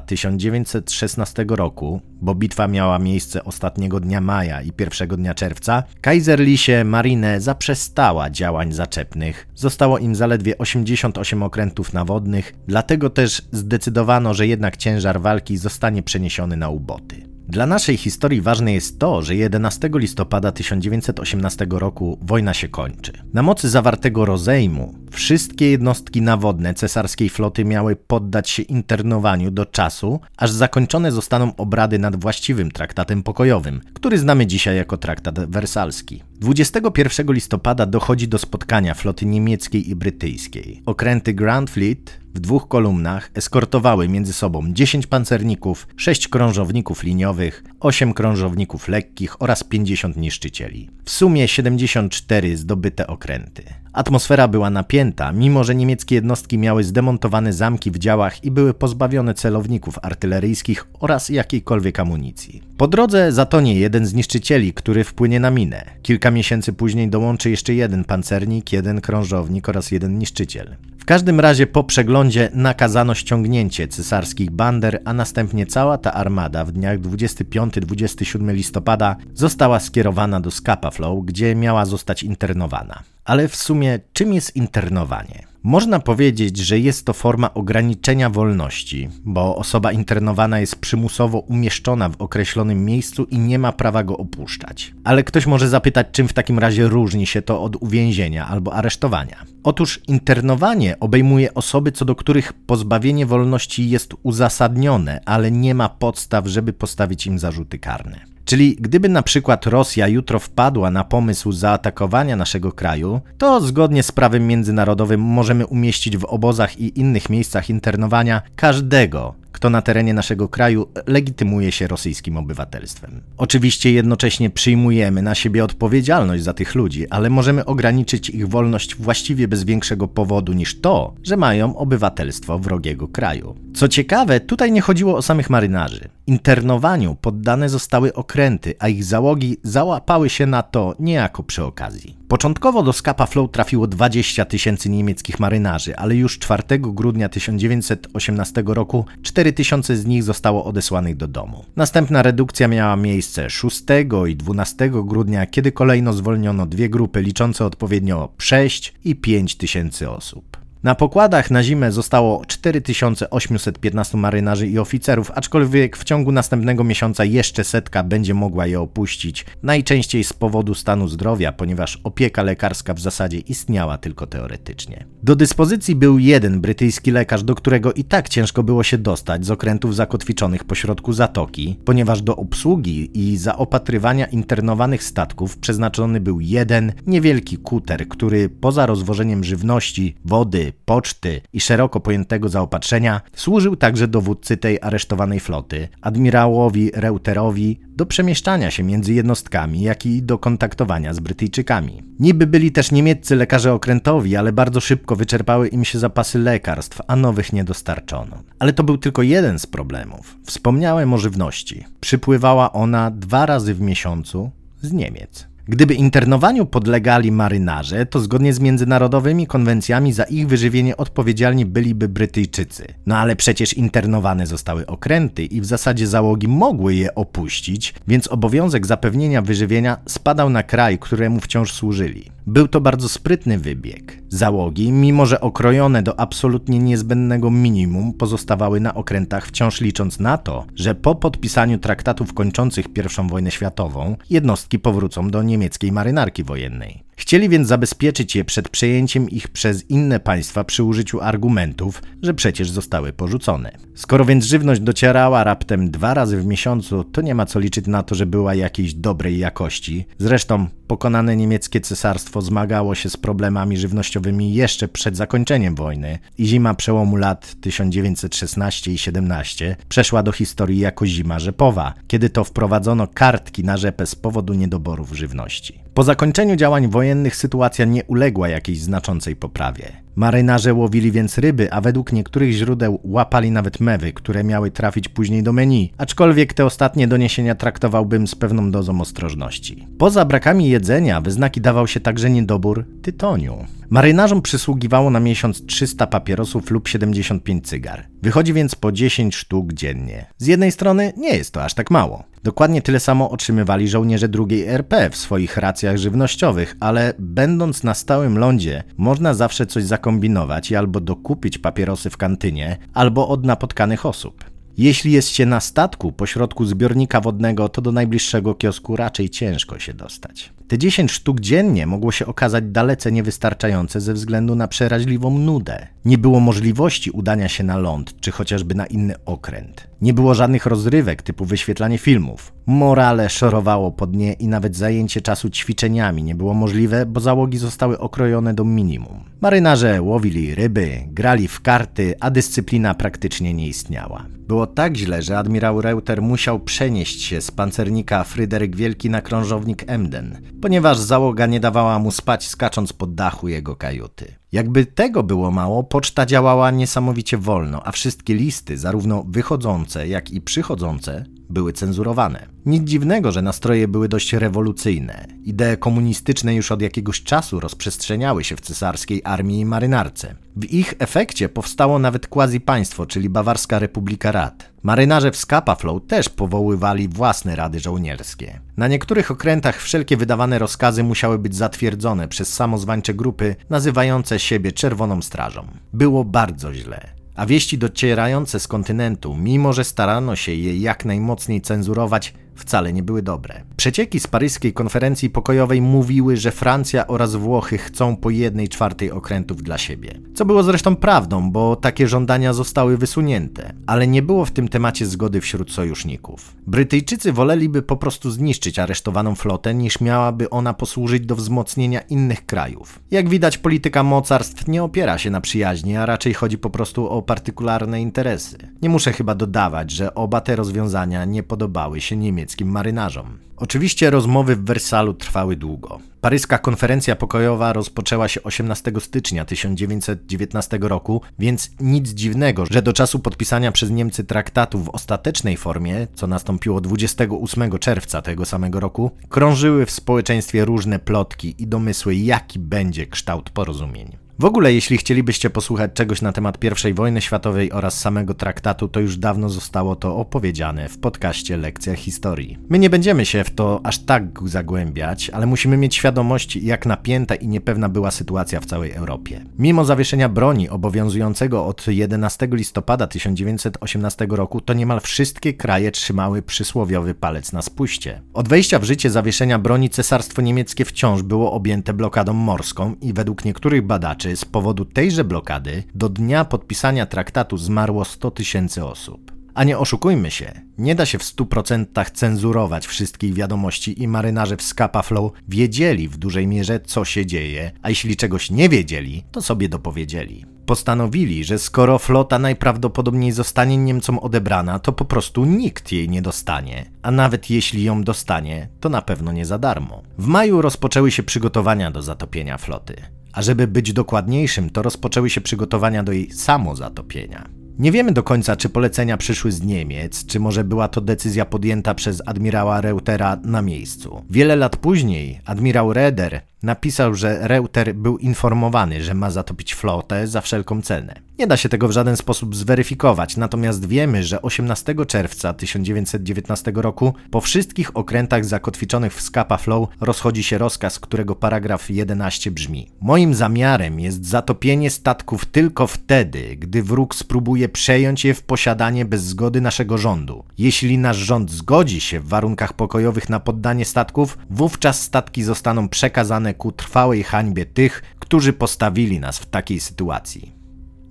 1916 roku, bo bitwa miała miejsce ostatniego dnia maja i pierwszego dnia czerwca, Kaiserliche Marine zaprzestała działań zaczepnych. Zostało im zaledwie 88 okrętów nawodnych, dlatego też zdecydowano, że jednak ciężar walki zostanie przeniesiony na uboty. Dla naszej historii ważne jest to, że 11 listopada 1918 roku wojna się kończy. Na mocy zawartego rozejmu wszystkie jednostki nawodne cesarskiej floty miały poddać się internowaniu do czasu, aż zakończone zostaną obrady nad właściwym traktatem pokojowym, który znamy dzisiaj jako traktat wersalski. 21 listopada dochodzi do spotkania floty niemieckiej i brytyjskiej. Okręty Grand Fleet w dwóch kolumnach eskortowały między sobą 10 pancerników, 6 krążowników liniowych, 8 krążowników lekkich oraz 50 niszczycieli. W sumie 74 zdobyte okręty. Atmosfera była napięta, mimo że niemieckie jednostki miały zdemontowane zamki w działach i były pozbawione celowników artyleryjskich oraz jakiejkolwiek amunicji. Po drodze zatonie jeden z niszczycieli, który wpłynie na minę. Kilka miesięcy później dołączy jeszcze jeden pancernik, jeden krążownik oraz jeden niszczyciel. Każdym razie po przeglądzie nakazano ściągnięcie cesarskich bander, a następnie cała ta armada w dniach 25-27 listopada została skierowana do Scapa Flow, gdzie miała zostać internowana. Ale w sumie czym jest internowanie? Można powiedzieć, że jest to forma ograniczenia wolności, bo osoba internowana jest przymusowo umieszczona w określonym miejscu i nie ma prawa go opuszczać. Ale ktoś może zapytać, czym w takim razie różni się to od uwięzienia albo aresztowania. Otóż internowanie obejmuje osoby, co do których pozbawienie wolności jest uzasadnione, ale nie ma podstaw, żeby postawić im zarzuty karne. Czyli gdyby na przykład Rosja jutro wpadła na pomysł zaatakowania naszego kraju, to zgodnie z prawem międzynarodowym możemy umieścić w obozach i innych miejscach internowania każdego, kto na terenie naszego kraju legitymuje się rosyjskim obywatelstwem. Oczywiście jednocześnie przyjmujemy na siebie odpowiedzialność za tych ludzi, ale możemy ograniczyć ich wolność właściwie bez większego powodu niż to, że mają obywatelstwo wrogiego kraju. Co ciekawe, tutaj nie chodziło o samych marynarzy. Internowaniu poddane zostały okręty, a ich załogi załapały się na to niejako przy okazji. Początkowo do Scapa Flow trafiło 20 tysięcy niemieckich marynarzy, ale już 4 grudnia 1918 roku 4 tysiące z nich zostało odesłanych do domu. Następna redukcja miała miejsce 6 i 12 grudnia, kiedy kolejno zwolniono dwie grupy liczące odpowiednio 6 i 5 tysięcy osób. Na pokładach na zimę zostało 4815 marynarzy i oficerów, aczkolwiek w ciągu następnego miesiąca jeszcze setka będzie mogła je opuścić, najczęściej z powodu stanu zdrowia, ponieważ opieka lekarska w zasadzie istniała tylko teoretycznie. Do dyspozycji był jeden brytyjski lekarz, do którego i tak ciężko było się dostać z okrętów zakotwiczonych pośrodku zatoki, ponieważ do obsługi i zaopatrywania internowanych statków przeznaczony był jeden niewielki kuter, który poza rozwożeniem żywności, wody, poczty i szeroko pojętego zaopatrzenia służył także dowódcy tej aresztowanej floty, admirałowi Reuterowi, do przemieszczania się między jednostkami, jak i do kontaktowania z Brytyjczykami. Niby byli też niemieccy lekarze okrętowi, ale bardzo szybko wyczerpały im się zapasy lekarstw, a nowych nie dostarczono. Ale to był tylko jeden z problemów. Wspomniałem o żywności. Przypływała ona dwa razy w miesiącu z Niemiec. Gdyby internowaniu podlegali marynarze, to zgodnie z międzynarodowymi konwencjami za ich wyżywienie odpowiedzialni byliby Brytyjczycy. No ale przecież internowane zostały okręty i w zasadzie załogi mogły je opuścić, więc obowiązek zapewnienia wyżywienia spadał na kraj, któremu wciąż służyli. Był to bardzo sprytny wybieg. Załogi, mimo że okrojone do absolutnie niezbędnego minimum, pozostawały na okrętach wciąż licząc na to, że po podpisaniu traktatów kończących I wojnę światową jednostki powrócą do niemieckiej marynarki wojennej. Chcieli więc zabezpieczyć je przed przejęciem ich przez inne państwa przy użyciu argumentów, że przecież zostały porzucone. Skoro więc żywność docierała raptem dwa razy w miesiącu, to nie ma co liczyć na to, że była jakiejś dobrej jakości. Zresztą pokonane niemieckie cesarstwo zmagało się z problemami żywnościowymi jeszcze przed zakończeniem wojny i zima przełomu lat 1916 i 17 przeszła do historii jako zima rzepowa, kiedy to wprowadzono kartki na rzepę z powodu niedoborów żywności. Po zakończeniu działań wojennych sytuacja nie uległa jakiejś znaczącej poprawie. Marynarze łowili więc ryby, a według niektórych źródeł łapali nawet mewy, które miały trafić później do menu, aczkolwiek te ostatnie doniesienia traktowałbym z pewną dozą ostrożności. Poza brakami jedzenia wyznaki dawał się także niedobór tytoniu. Marynarzom przysługiwało na miesiąc 300 papierosów lub 75 cygar. Wychodzi więc po 10 sztuk dziennie. Z jednej strony nie jest to aż tak mało. Dokładnie tyle samo otrzymywali żołnierze drugiej RP w swoich racjach żywnościowych, ale będąc na stałym lądzie, można zawsze coś zakombinować i albo dokupić papierosy w kantynie, albo od napotkanych osób. Jeśli jest się na statku pośrodku zbiornika wodnego, to do najbliższego kiosku raczej ciężko się dostać. Te 10 sztuk dziennie mogło się okazać dalece niewystarczające ze względu na przeraźliwą nudę. Nie było możliwości udania się na ląd, czy chociażby na inny okręt. Nie było żadnych rozrywek typu wyświetlanie filmów. Morale szorowało po dnie i nawet zajęcie czasu ćwiczeniami nie było możliwe, bo załogi zostały okrojone do minimum. Marynarze łowili ryby, grali w karty, a dyscyplina praktycznie nie istniała. Było tak źle, że admirał Reuter musiał przenieść się z pancernika Fryderyk Wielki na krążownik Emden, ponieważ załoga nie dawała mu spać skacząc po dachu jego kajuty. Jakby tego było mało, poczta działała niesamowicie wolno, a wszystkie listy, zarówno wychodzące, jak i przychodzące, były cenzurowane. Nic dziwnego, że nastroje były dość rewolucyjne. Idee komunistyczne już od jakiegoś czasu rozprzestrzeniały się w cesarskiej armii i marynarce. W ich efekcie powstało nawet quasi-państwo, czyli Bawarska Republika Rad. Marynarze w Scapa-Flow też powoływali własne rady żołnierskie. Na niektórych okrętach wszelkie wydawane rozkazy musiały być zatwierdzone przez samozwańcze grupy nazywające siebie Czerwoną Strażą. Było bardzo źle a wieści docierające z kontynentu, mimo że starano się je jak najmocniej cenzurować, wcale nie były dobre. Przecieki z paryskiej konferencji pokojowej mówiły, że Francja oraz Włochy chcą po jednej czwartej okrętów dla siebie. Co było zresztą prawdą, bo takie żądania zostały wysunięte, ale nie było w tym temacie zgody wśród sojuszników. Brytyjczycy woleliby po prostu zniszczyć aresztowaną flotę, niż miałaby ona posłużyć do wzmocnienia innych krajów. Jak widać, polityka mocarstw nie opiera się na przyjaźni, a raczej chodzi po prostu o partykularne interesy. Nie muszę chyba dodawać, że oba te rozwiązania nie podobały się niemieckim niemieckim marynarzom. Oczywiście rozmowy w Wersalu trwały długo. Paryska konferencja pokojowa rozpoczęła się 18 stycznia 1919 roku, więc nic dziwnego, że do czasu podpisania przez Niemcy traktatu w ostatecznej formie, co nastąpiło 28 czerwca tego samego roku, krążyły w społeczeństwie różne plotki i domysły, jaki będzie kształt porozumień. W ogóle, jeśli chcielibyście posłuchać czegoś na temat I wojny światowej oraz samego traktatu, to już dawno zostało to opowiedziane w podcaście Lekcja Historii. My nie będziemy się w to aż tak zagłębiać, ale musimy mieć świadomość, jak napięta i niepewna była sytuacja w całej Europie. Mimo zawieszenia broni obowiązującego od 11 listopada 1918 roku, to niemal wszystkie kraje trzymały przysłowiowy palec na spuście. Od wejścia w życie zawieszenia broni cesarstwo niemieckie wciąż było objęte blokadą morską i według niektórych badaczy z powodu tejże blokady do dnia podpisania traktatu zmarło 100 tysięcy osób. A nie oszukujmy się, nie da się w 100% cenzurować wszystkich wiadomości i marynarze w Scapa Flow wiedzieli w dużej mierze, co się dzieje, a jeśli czegoś nie wiedzieli, to sobie dopowiedzieli. Postanowili, że skoro flota najprawdopodobniej zostanie Niemcom odebrana, to po prostu nikt jej nie dostanie, a nawet jeśli ją dostanie, to na pewno nie za darmo. W maju rozpoczęły się przygotowania do zatopienia floty. A żeby być dokładniejszym, to rozpoczęły się przygotowania do jej samozatopienia. Nie wiemy do końca, czy polecenia przyszły z Niemiec, czy może była to decyzja podjęta przez admirała Reutera na miejscu. Wiele lat później admirał Reder napisał, że Reuter był informowany, że ma zatopić flotę za wszelką cenę. Nie da się tego w żaden sposób zweryfikować, natomiast wiemy, że 18 czerwca 1919 roku po wszystkich okrętach zakotwiczonych w Scapa Flow rozchodzi się rozkaz, którego paragraf 11 brzmi: Moim zamiarem jest zatopienie statków tylko wtedy, gdy wróg spróbuje przejąć je w posiadanie bez zgody naszego rządu. Jeśli nasz rząd zgodzi się w warunkach pokojowych na poddanie statków, wówczas statki zostaną przekazane ku trwałej hańbie tych, którzy postawili nas w takiej sytuacji.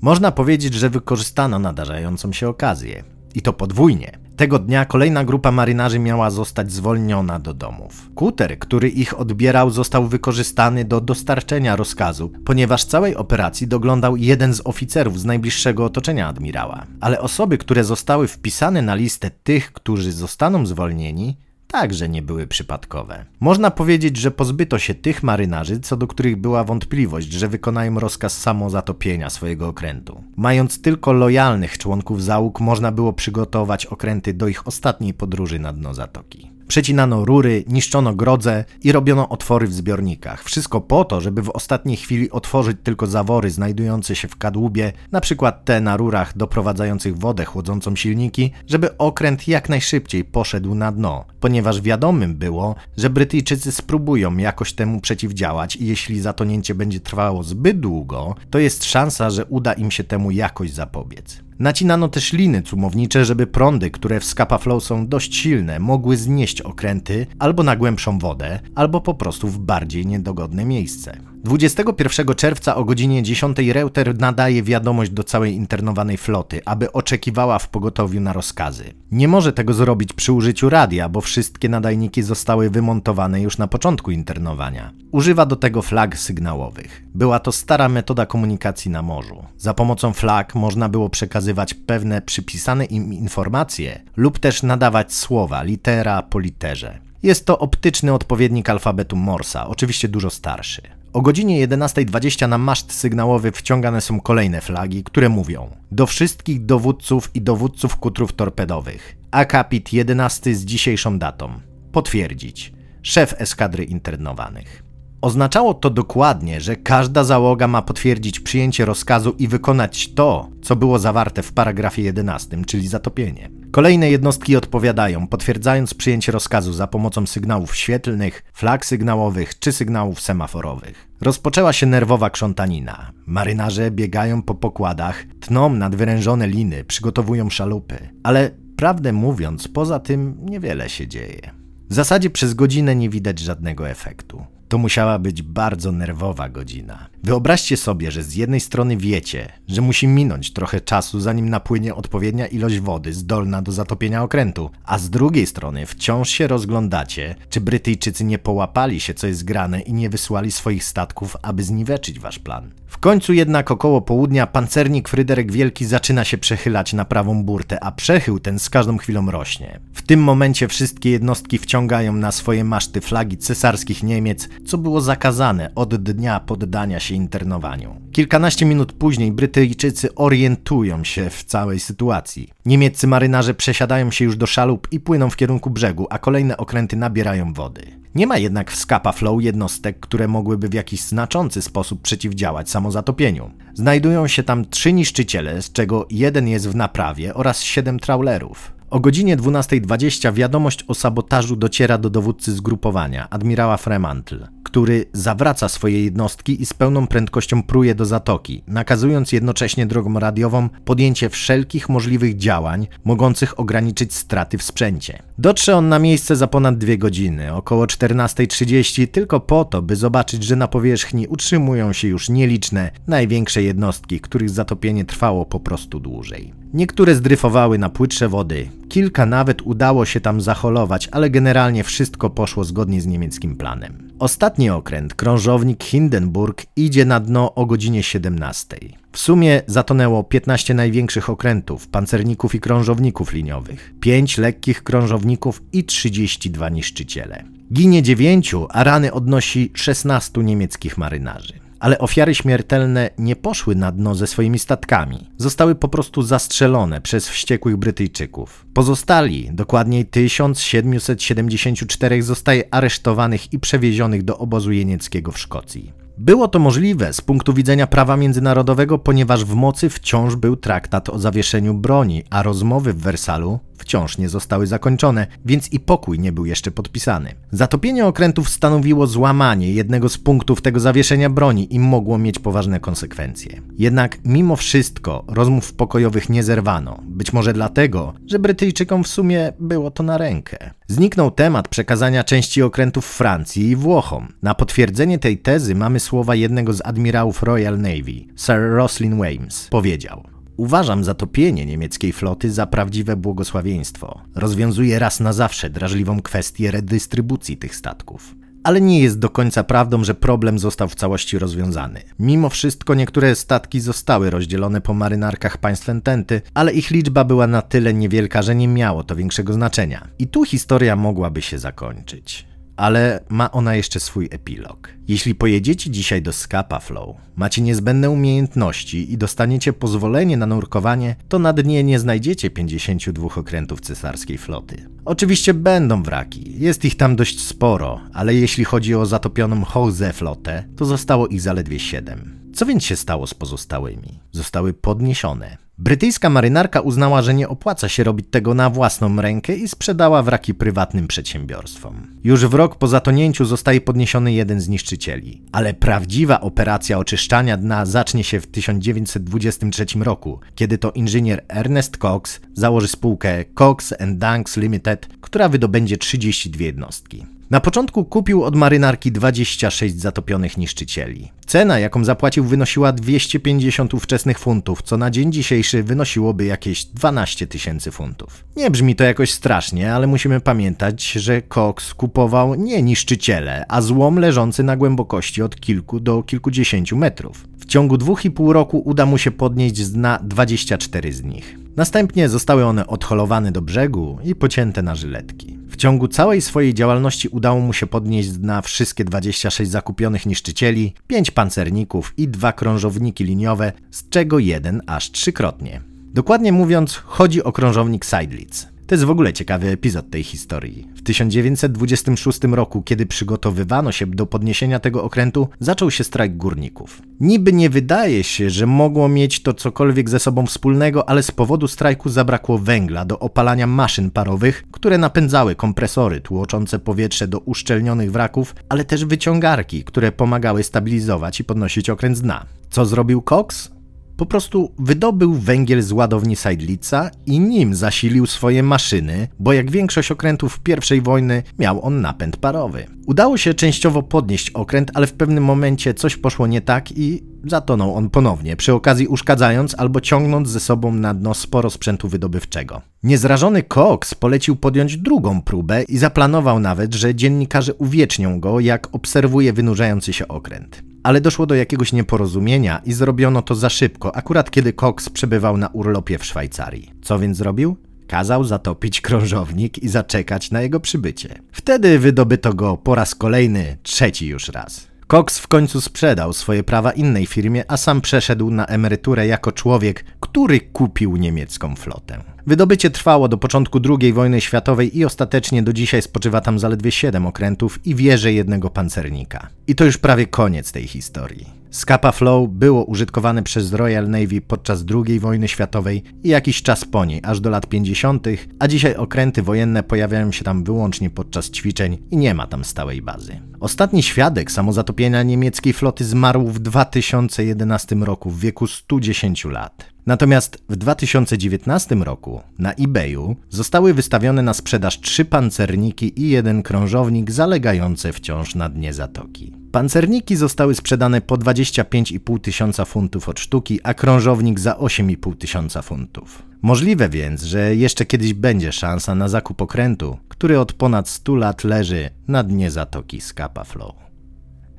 Można powiedzieć, że wykorzystano nadarzającą się okazję. I to podwójnie. Tego dnia kolejna grupa marynarzy miała zostać zwolniona do domów. Kuter, który ich odbierał, został wykorzystany do dostarczenia rozkazu, ponieważ całej operacji doglądał jeden z oficerów z najbliższego otoczenia admirała. Ale osoby, które zostały wpisane na listę tych, którzy zostaną zwolnieni, także nie były przypadkowe. Można powiedzieć, że pozbyto się tych marynarzy, co do których była wątpliwość, że wykonają rozkaz samozatopienia swojego okrętu. Mając tylko lojalnych członków załóg, można było przygotować okręty do ich ostatniej podróży na dno zatoki. Przecinano rury, niszczono grodze i robiono otwory w zbiornikach. Wszystko po to, żeby w ostatniej chwili otworzyć tylko zawory znajdujące się w kadłubie, na przykład te na rurach doprowadzających wodę chłodzącą silniki, żeby okręt jak najszybciej poszedł na dno, ponieważ wiadomym było, że Brytyjczycy spróbują jakoś temu przeciwdziałać i jeśli zatonięcie będzie trwało zbyt długo, to jest szansa, że uda im się temu jakoś zapobiec. Nacinano też liny cumownicze, żeby prądy, które w Scapa Flow są dość silne, mogły znieść okręty albo na głębszą wodę, albo po prostu w bardziej niedogodne miejsce. 21 czerwca o godzinie 10 Reuter nadaje wiadomość do całej internowanej floty, aby oczekiwała w pogotowiu na rozkazy. Nie może tego zrobić przy użyciu radia, bo wszystkie nadajniki zostały wymontowane już na początku internowania. Używa do tego flag sygnałowych. Była to stara metoda komunikacji na morzu. Za pomocą flag można było przekazywać pewne przypisane im informacje lub też nadawać słowa litera po literze. Jest to optyczny odpowiednik alfabetu Morsa, oczywiście dużo starszy. O godzinie 11.20 na maszt sygnałowy wciągane są kolejne flagi, które mówią do wszystkich dowódców i dowódców kutrów torpedowych. Akapit 11 z dzisiejszą datą. Potwierdzić. Szef eskadry internowanych. Oznaczało to dokładnie, że każda załoga ma potwierdzić przyjęcie rozkazu i wykonać to, co było zawarte w paragrafie 11, czyli zatopienie. Kolejne jednostki odpowiadają, potwierdzając przyjęcie rozkazu za pomocą sygnałów świetlnych, flag sygnałowych czy sygnałów semaforowych. Rozpoczęła się nerwowa krzątanina. Marynarze biegają po pokładach, tną nadwyrężone liny, przygotowują szalupy. Ale prawdę mówiąc, poza tym niewiele się dzieje. W zasadzie przez godzinę nie widać żadnego efektu. To musiała być bardzo nerwowa godzina. Wyobraźcie sobie, że z jednej strony wiecie, że musi minąć trochę czasu, zanim napłynie odpowiednia ilość wody zdolna do zatopienia okrętu, a z drugiej strony wciąż się rozglądacie, czy Brytyjczycy nie połapali się, co jest grane i nie wysłali swoich statków, aby zniweczyć wasz plan. W końcu jednak około południa pancernik Fryderyk Wielki zaczyna się przechylać na prawą burtę, a przechył ten z każdą chwilą rośnie. W tym momencie wszystkie jednostki wciągają na swoje maszty flagi cesarskich Niemiec, co było zakazane od dnia poddania się internowaniu. Kilkanaście minut później Brytyjczycy orientują się w całej sytuacji. Niemieccy marynarze przesiadają się już do szalup i płyną w kierunku brzegu, a kolejne okręty nabierają wody. Nie ma jednak w Scapa Flow jednostek, które mogłyby w jakiś znaczący sposób przeciwdziałać samozatopieniu. Znajdują się tam trzy niszczyciele, z czego jeden jest w naprawie oraz siedem trawlerów. O godzinie 12.20 wiadomość o sabotażu dociera do dowódcy zgrupowania, admirała Fremantle, który zawraca swoje jednostki i z pełną prędkością pruje do zatoki, nakazując jednocześnie drogą radiową podjęcie wszelkich możliwych działań mogących ograniczyć straty w sprzęcie. Dotrze on na miejsce za ponad dwie godziny, około 14.30, tylko po to, by zobaczyć, że na powierzchni utrzymują się już nieliczne, największe jednostki, których zatopienie trwało po prostu dłużej. Niektóre zdryfowały na płytsze wody, kilka nawet udało się tam zaholować, ale generalnie wszystko poszło zgodnie z niemieckim planem. Ostatni okręt, krążownik Hindenburg, idzie na dno o godzinie 17. W sumie zatonęło 15 największych okrętów, pancerników i krążowników liniowych, 5 lekkich krążowników i 32 niszczyciele. Ginie 9, a rany odnosi 16 niemieckich marynarzy ale ofiary śmiertelne nie poszły na dno ze swoimi statkami. Zostały po prostu zastrzelone przez wściekłych Brytyjczyków. Pozostali, dokładniej 1774 zostaje aresztowanych i przewiezionych do obozu jenieckiego w Szkocji. Było to możliwe z punktu widzenia prawa międzynarodowego, ponieważ w mocy wciąż był traktat o zawieszeniu broni, a rozmowy w Wersalu wciąż nie zostały zakończone, więc i pokój nie był jeszcze podpisany. Zatopienie okrętów stanowiło złamanie jednego z punktów tego zawieszenia broni i mogło mieć poważne konsekwencje. Jednak mimo wszystko rozmów pokojowych nie zerwano, być może dlatego, że Brytyjczykom w sumie było to na rękę. Zniknął temat przekazania części okrętów Francji i Włochom. Na potwierdzenie tej tezy mamy słowa jednego z admirałów Royal Navy, Sir Roslin Wames. Powiedział: Uważam zatopienie niemieckiej floty za prawdziwe błogosławieństwo. Rozwiązuje raz na zawsze drażliwą kwestię redystrybucji tych statków. Ale nie jest do końca prawdą, że problem został w całości rozwiązany. Mimo wszystko niektóre statki zostały rozdzielone po marynarkach państw ententy, ale ich liczba była na tyle niewielka, że nie miało to większego znaczenia. I tu historia mogłaby się zakończyć ale ma ona jeszcze swój epilog. Jeśli pojedziecie dzisiaj do Scapa Flow, macie niezbędne umiejętności i dostaniecie pozwolenie na nurkowanie, to na dnie nie znajdziecie 52 okrętów cesarskiej floty. Oczywiście będą wraki, jest ich tam dość sporo, ale jeśli chodzi o zatopioną Hose flotę, to zostało ich zaledwie 7. Co więc się stało z pozostałymi? Zostały podniesione. Brytyjska marynarka uznała, że nie opłaca się robić tego na własną rękę i sprzedała wraki prywatnym przedsiębiorstwom. Już w rok po zatonięciu zostaje podniesiony jeden z niszczycieli. Ale prawdziwa operacja oczyszczania dna zacznie się w 1923 roku, kiedy to inżynier Ernest Cox założy spółkę Cox Dunks Limited, która wydobędzie 32 jednostki. Na początku kupił od marynarki 26 zatopionych niszczycieli. Cena, jaką zapłacił, wynosiła 250 ówczesnych funtów, co na dzień dzisiejszy wynosiłoby jakieś 12 tysięcy funtów. Nie brzmi to jakoś strasznie, ale musimy pamiętać, że Cox kupował nie niszczyciele, a złom leżący na głębokości od kilku do kilkudziesięciu metrów. W ciągu dwóch i pół roku uda mu się podnieść z dna 24 z nich. Następnie zostały one odholowane do brzegu i pocięte na żyletki. W ciągu całej swojej działalności udało mu się podnieść z dna wszystkie 26 zakupionych niszczycieli, 5 pancerników i dwa krążowniki liniowe, z czego jeden aż trzykrotnie. Dokładnie mówiąc, chodzi o krążownik Seidlitz. To jest w ogóle ciekawy epizod tej historii. W 1926 roku, kiedy przygotowywano się do podniesienia tego okrętu, zaczął się strajk górników. Niby nie wydaje się, że mogło mieć to cokolwiek ze sobą wspólnego, ale z powodu strajku zabrakło węgla do opalania maszyn parowych, które napędzały kompresory tłoczące powietrze do uszczelnionych wraków, ale też wyciągarki, które pomagały stabilizować i podnosić okręt z dna. Co zrobił Cox? Po prostu wydobył węgiel z ładowni Seidlitza i nim zasilił swoje maszyny, bo jak większość okrętów I wojny miał on napęd parowy. Udało się częściowo podnieść okręt, ale w pewnym momencie coś poszło nie tak i zatonął on ponownie, przy okazji uszkadzając albo ciągnąc ze sobą na dno sporo sprzętu wydobywczego. Niezrażony Cox polecił podjąć drugą próbę i zaplanował nawet, że dziennikarze uwiecznią go, jak obserwuje wynurzający się okręt. Ale doszło do jakiegoś nieporozumienia i zrobiono to za szybko, akurat kiedy Cox przebywał na urlopie w Szwajcarii. Co więc zrobił? Kazał zatopić krążownik i zaczekać na jego przybycie. Wtedy wydobyto go po raz kolejny, trzeci już raz. Cox w końcu sprzedał swoje prawa innej firmie, a sam przeszedł na emeryturę jako człowiek, który kupił niemiecką flotę. Wydobycie trwało do początku II wojny światowej i ostatecznie do dzisiaj spoczywa tam zaledwie 7 okrętów i wieże jednego pancernika. I to już prawie koniec tej historii. Scapa Flow było użytkowane przez Royal Navy podczas II wojny światowej i jakiś czas po niej, aż do lat 50., a dzisiaj okręty wojenne pojawiają się tam wyłącznie podczas ćwiczeń i nie ma tam stałej bazy. Ostatni świadek samozatopienia niemieckiej floty zmarł w 2011 roku w wieku 110 lat. Natomiast w 2019 roku na eBayu zostały wystawione na sprzedaż trzy pancerniki i jeden krążownik zalegające wciąż na dnie zatoki. Pancerniki zostały sprzedane po 25,5 tysiąca funtów od sztuki, a krążownik za 8,5 tysiąca funtów. Możliwe więc, że jeszcze kiedyś będzie szansa na zakup okrętu, który od ponad 100 lat leży na dnie zatoki Scapa Flow.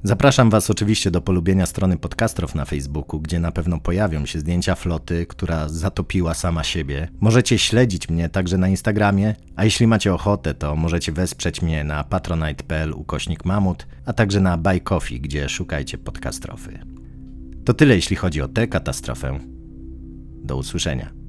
Zapraszam Was oczywiście do polubienia strony Podcastrow na Facebooku, gdzie na pewno pojawią się zdjęcia floty, która zatopiła sama siebie. Możecie śledzić mnie także na Instagramie, a jeśli macie ochotę, to możecie wesprzeć mnie na patronite.pl ukośnik mamut, a także na Buy Coffee, gdzie szukajcie podcastrofy. To tyle jeśli chodzi o tę katastrofę. Do usłyszenia.